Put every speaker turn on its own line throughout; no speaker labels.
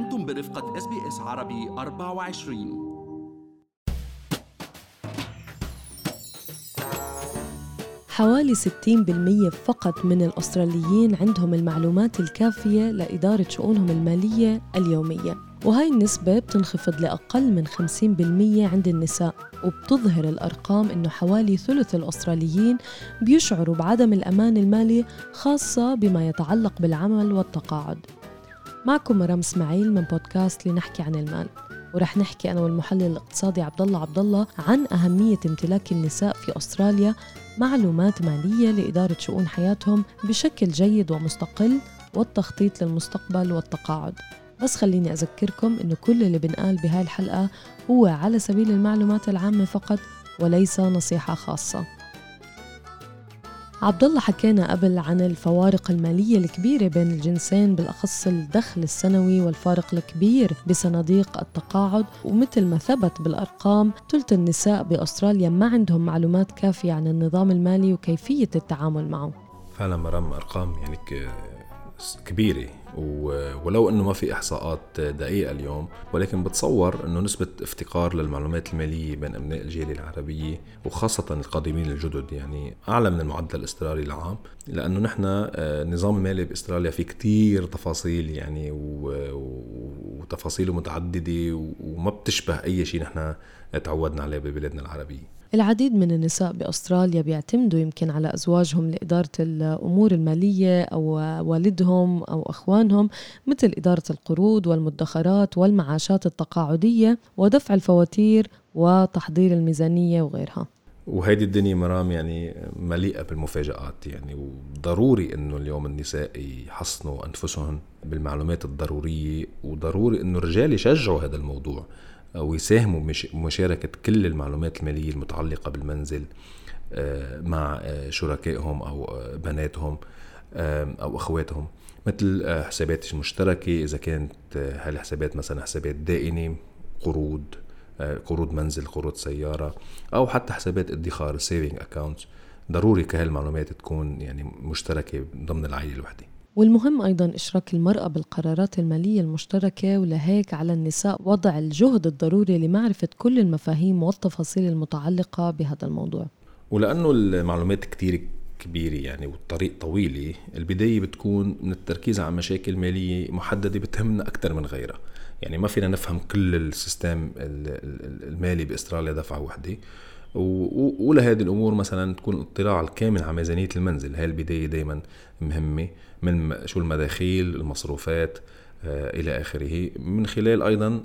أنتم برفقة SBS عربي 24
حوالي 60% فقط من الأستراليين عندهم المعلومات الكافية لإدارة شؤونهم المالية اليومية وهاي النسبة بتنخفض لأقل من 50% عند النساء وبتظهر الأرقام أنه حوالي ثلث الأستراليين بيشعروا بعدم الأمان المالي خاصة بما يتعلق بالعمل والتقاعد. معكم مرام إسماعيل من بودكاست لنحكي عن المال. ورح نحكي أنا والمحلل الاقتصادي عبد الله عبد الله عن أهمية امتلاك النساء في أستراليا معلومات مالية لإدارة شؤون حياتهم بشكل جيد ومستقل والتخطيط للمستقبل والتقاعد. بس خليني أذكركم إنه كل اللي بنقال بهاي الحلقة هو على سبيل المعلومات العامة فقط وليس نصيحة خاصة. عبد الله حكينا قبل عن الفوارق المالية الكبيرة بين الجنسين بالأخص الدخل السنوي والفارق الكبير بصناديق التقاعد. ومثل ما ثبت بالأرقام ثلث النساء بأستراليا ما عندهم معلومات كافية عن النظام المالي وكيفية التعامل معه.
فعلا مرام أرقام يعني كبيرة. ولو إنه ما في إحصاءات دقيقة اليوم ولكن بتصور إنه نسبة افتقار للمعلومات المالية بين أبناء الجاليه العربية وخاصة القادمين الجدد يعني أعلى من المعدل الاسترالي العام لأنه نحن آه، النظام المالي بإستراليا في كتير تفاصيل يعني وتفاصيله متعددة وما بتشبه أي شيء نحن تعودنا عليه ببلادنا العربية.
العديد من النساء بأستراليا بيعتمدوا يمكن على أزواجهم لإدارة الأمور المالية أو والدهم أو أخوانهم مثل إدارة القروض والمدخرات والمعاشات التقاعدية ودفع الفواتير وتحضير الميزانية وغيرها.
وهيدي الدنيا مرام يعني مليئة بالمفاجآت يعني وضروري إنه اليوم النساء يحصنوا أنفسهم بالمعلومات الضرورية وضروري إنه الرجال يشجعوا هذا الموضوع. ويساهموا بمشاركة كل المعلومات المالية المتعلقة بالمنزل آه، مع آه، شركائهم أو آه، بناتهم أو أخواتهم. مثل حسابات مشتركة إذا كانت هالحسابات مثلا حسابات دائنة قروض قروض منزل قروض سيارة أو حتى حسابات ادخار saving account ضروري كهالمعلومات تكون يعني مشتركة ضمن العائلة الوحدة.
والمهم أيضا إشراك المرأة بالقرارات المالية المشتركة ولهيك على النساء وضع الجهد الضروري لمعرفة كل المفاهيم والتفاصيل المتعلقة بهذا الموضوع.
ولأنه المعلومات كتير كبيرة يعني والطريق طويلة البداية بتكون من التركيز على مشاكل مالية محددة بتهمنا أكثر من غيرها. يعني ما فينا نفهم كل السيستم المالي بإستراليا دفعة ولهذه الأمور مثلا تكون الاطلاع الكامل على ميزانية المنزل. هاي البداية دائما مهمة من شو المداخيل المصروفات آه إلى آخره. من خلال أيضا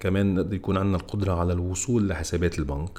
كمان يكون عندنا القدرة على الوصول لحسابات البنك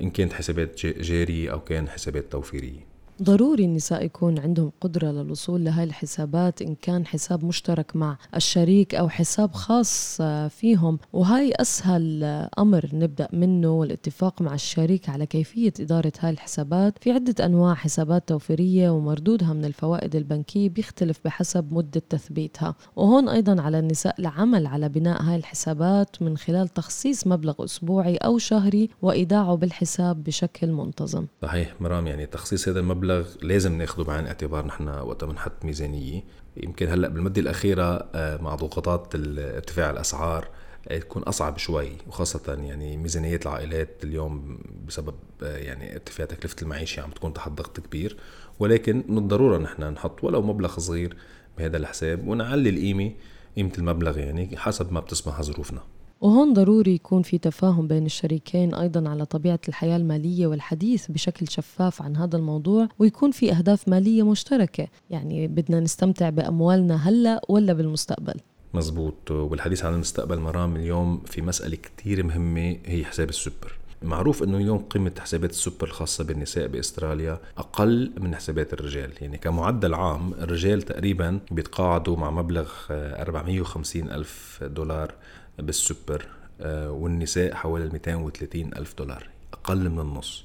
إن كانت حسابات جارية أو كان حسابات توفيرية.
ضروري النساء يكون عندهم قدرة للوصول لهاي الحسابات إن كان حساب مشترك مع الشريك أو حساب خاص فيهم. وهاي أسهل أمر نبدأ منه والاتفاق مع الشريك على كيفية إدارة هاي الحسابات. في عدة أنواع حسابات توفيرية ومردودها من الفوائد البنكية بيختلف بحسب مدة تثبيتها. وهون أيضا على النساء العمل على بناء هاي الحسابات من خلال تخصيص مبلغ أسبوعي أو شهري وإيداعه بالحساب بشكل منتظم.
صحيح مرام يعني تخصيص هذا المبلغ مبلغ لازم ناخده بعين الاعتبار نحن وقت بنحط ميزانية. يمكن هلأ بالمدة الأخيرة آه، مع ضغوطات ارتفاع الأسعار آه، تكون أصعب شوي وخاصة يعني ميزانيات العائلات اليوم بسبب آه، يعني ارتفاع تكلفة المعيشة عم تكون تحت ضغط كبير. ولكن من الضروره نحن نحط ولو مبلغ صغير بهذا الحساب ونعلي القيمة قيمة المبلغ يعني حسب ما بتسمح ظروفنا.
وهون ضروري يكون في تفاهم بين الشريكين أيضا على طبيعة الحياة المالية والحديث بشكل شفاف عن هذا الموضوع ويكون في أهداف مالية مشتركة. يعني بدنا نستمتع بأموالنا هلأ ولا بالمستقبل.
مزبوط. والحديث عن المستقبل مرام اليوم في مسألة كتير مهمة هي حساب السوبر. معروف إنه اليوم قيمة حسابات السوبر الخاصة بالنساء بأستراليا أقل من حسابات الرجال، يعني كمعدل عام الرجال تقريبا بيتقاعدوا مع مبلغ 450 ألف دولار بالسوبر آه، والنساء حوالي 230 ألف دولار أقل من النص.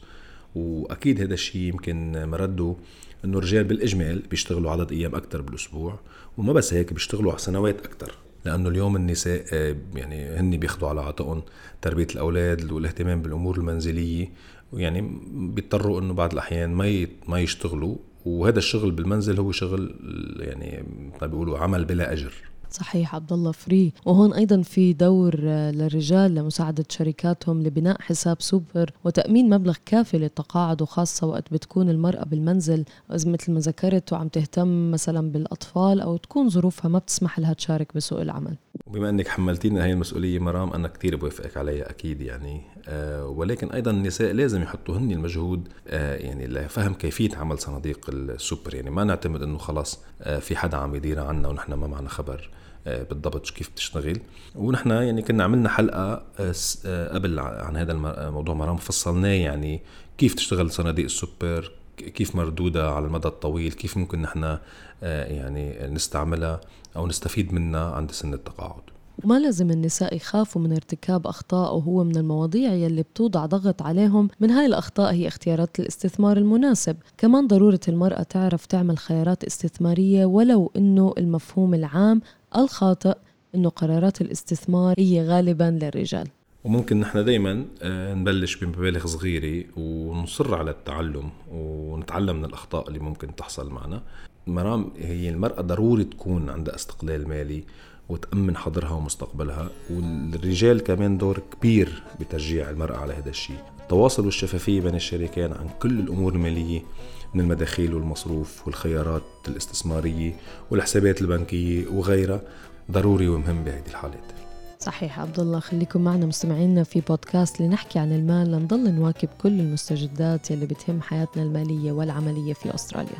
وأكيد هذا الشيء يمكن مرده إنه الرجال بالإجمال بيشتغلوا عدد أيام أكثر بالأسبوع وما بس هيك بيشتغلوا على سنوات أكثر لأنه اليوم النساء آه، يعني هن بياخذوا على عاتقهم تربية الأولاد والاهتمام بالأمور المنزلية. ويعني بيضطروا إنه بعض الأحيان ما ما يشتغلوا وهذا الشغل بالمنزل هو شغل يعني بيقولوا عمل بلا أجر.
صحيح عبد الله فري. وهون أيضا في دور آه، للرجال لمساعدة شريكاتهم لبناء حساب سوبر وتأمين مبلغ كافي للتقاعد وخاصة وقت بتكون المرأة بالمنزل. مثل ما ذكرت وعم تهتم مثلا بالأطفال أو تكون ظروفها ما بتسمح لها تشارك بسوق العمل.
وبما إنك حملتينا هي المسؤولية مرام أنا كثير بوافقك عليها أكيد يعني. آه ولكن أيضا النساء لازم يحطوا هن المجهود آه يعني لفهم كيفية عمل صناديق السوبر. يعني ما نعتمد إنه خلاص آه في حدا عم يديرها عنا ونحن ما معنا خبر. بالضبط كيف بتشتغل. ونحن يعني كنا عملنا حلقة آه، آه، قبل عن هذا الموضوع مرام فصلناه يعني كيف تشتغل صناديق السوبر كيف مردودة على المدى الطويل كيف ممكن نحن يعني نستعملها أو نستفيد منها عند سن التقاعد.
وما لازم النساء يخافوا من ارتكاب أخطاء وهو من المواضيع يلي بتوضع ضغط عليهم. من هاي الأخطاء هي اختيارات الاستثمار المناسب. كمان ضرورة المرأة تعرف تعمل خيارات استثمارية ولو أنه المفهوم العام الخاطئ أنه قرارات الاستثمار هي غالبا للرجال.
وممكن نحن دايما آه، نبلش بمبالغ صغيرة ونصر على التعلم ونتعلم من الأخطاء اللي ممكن تحصل معنا. مرام هي المرأة ضروري تكون عندها استقلال مالي وتأمن حظرها ومستقبلها. والرجال كمان دور كبير بتشجيع المرأة على هذا الشيء. التواصل والشفافية بين الشريكين عن كل الأمور المالية من المداخيل والمصروف والخيارات الاستثمارية والحسابات البنكية وغيرها ضروري ومهم بهذه الحالات.
صحيح عبد الله خليكم معنا مستمعينا في بودكاست لنحكي عن المال. لنضل نواكب كل المستجدات يلي بتهم حياتنا المالية والعملية في أستراليا.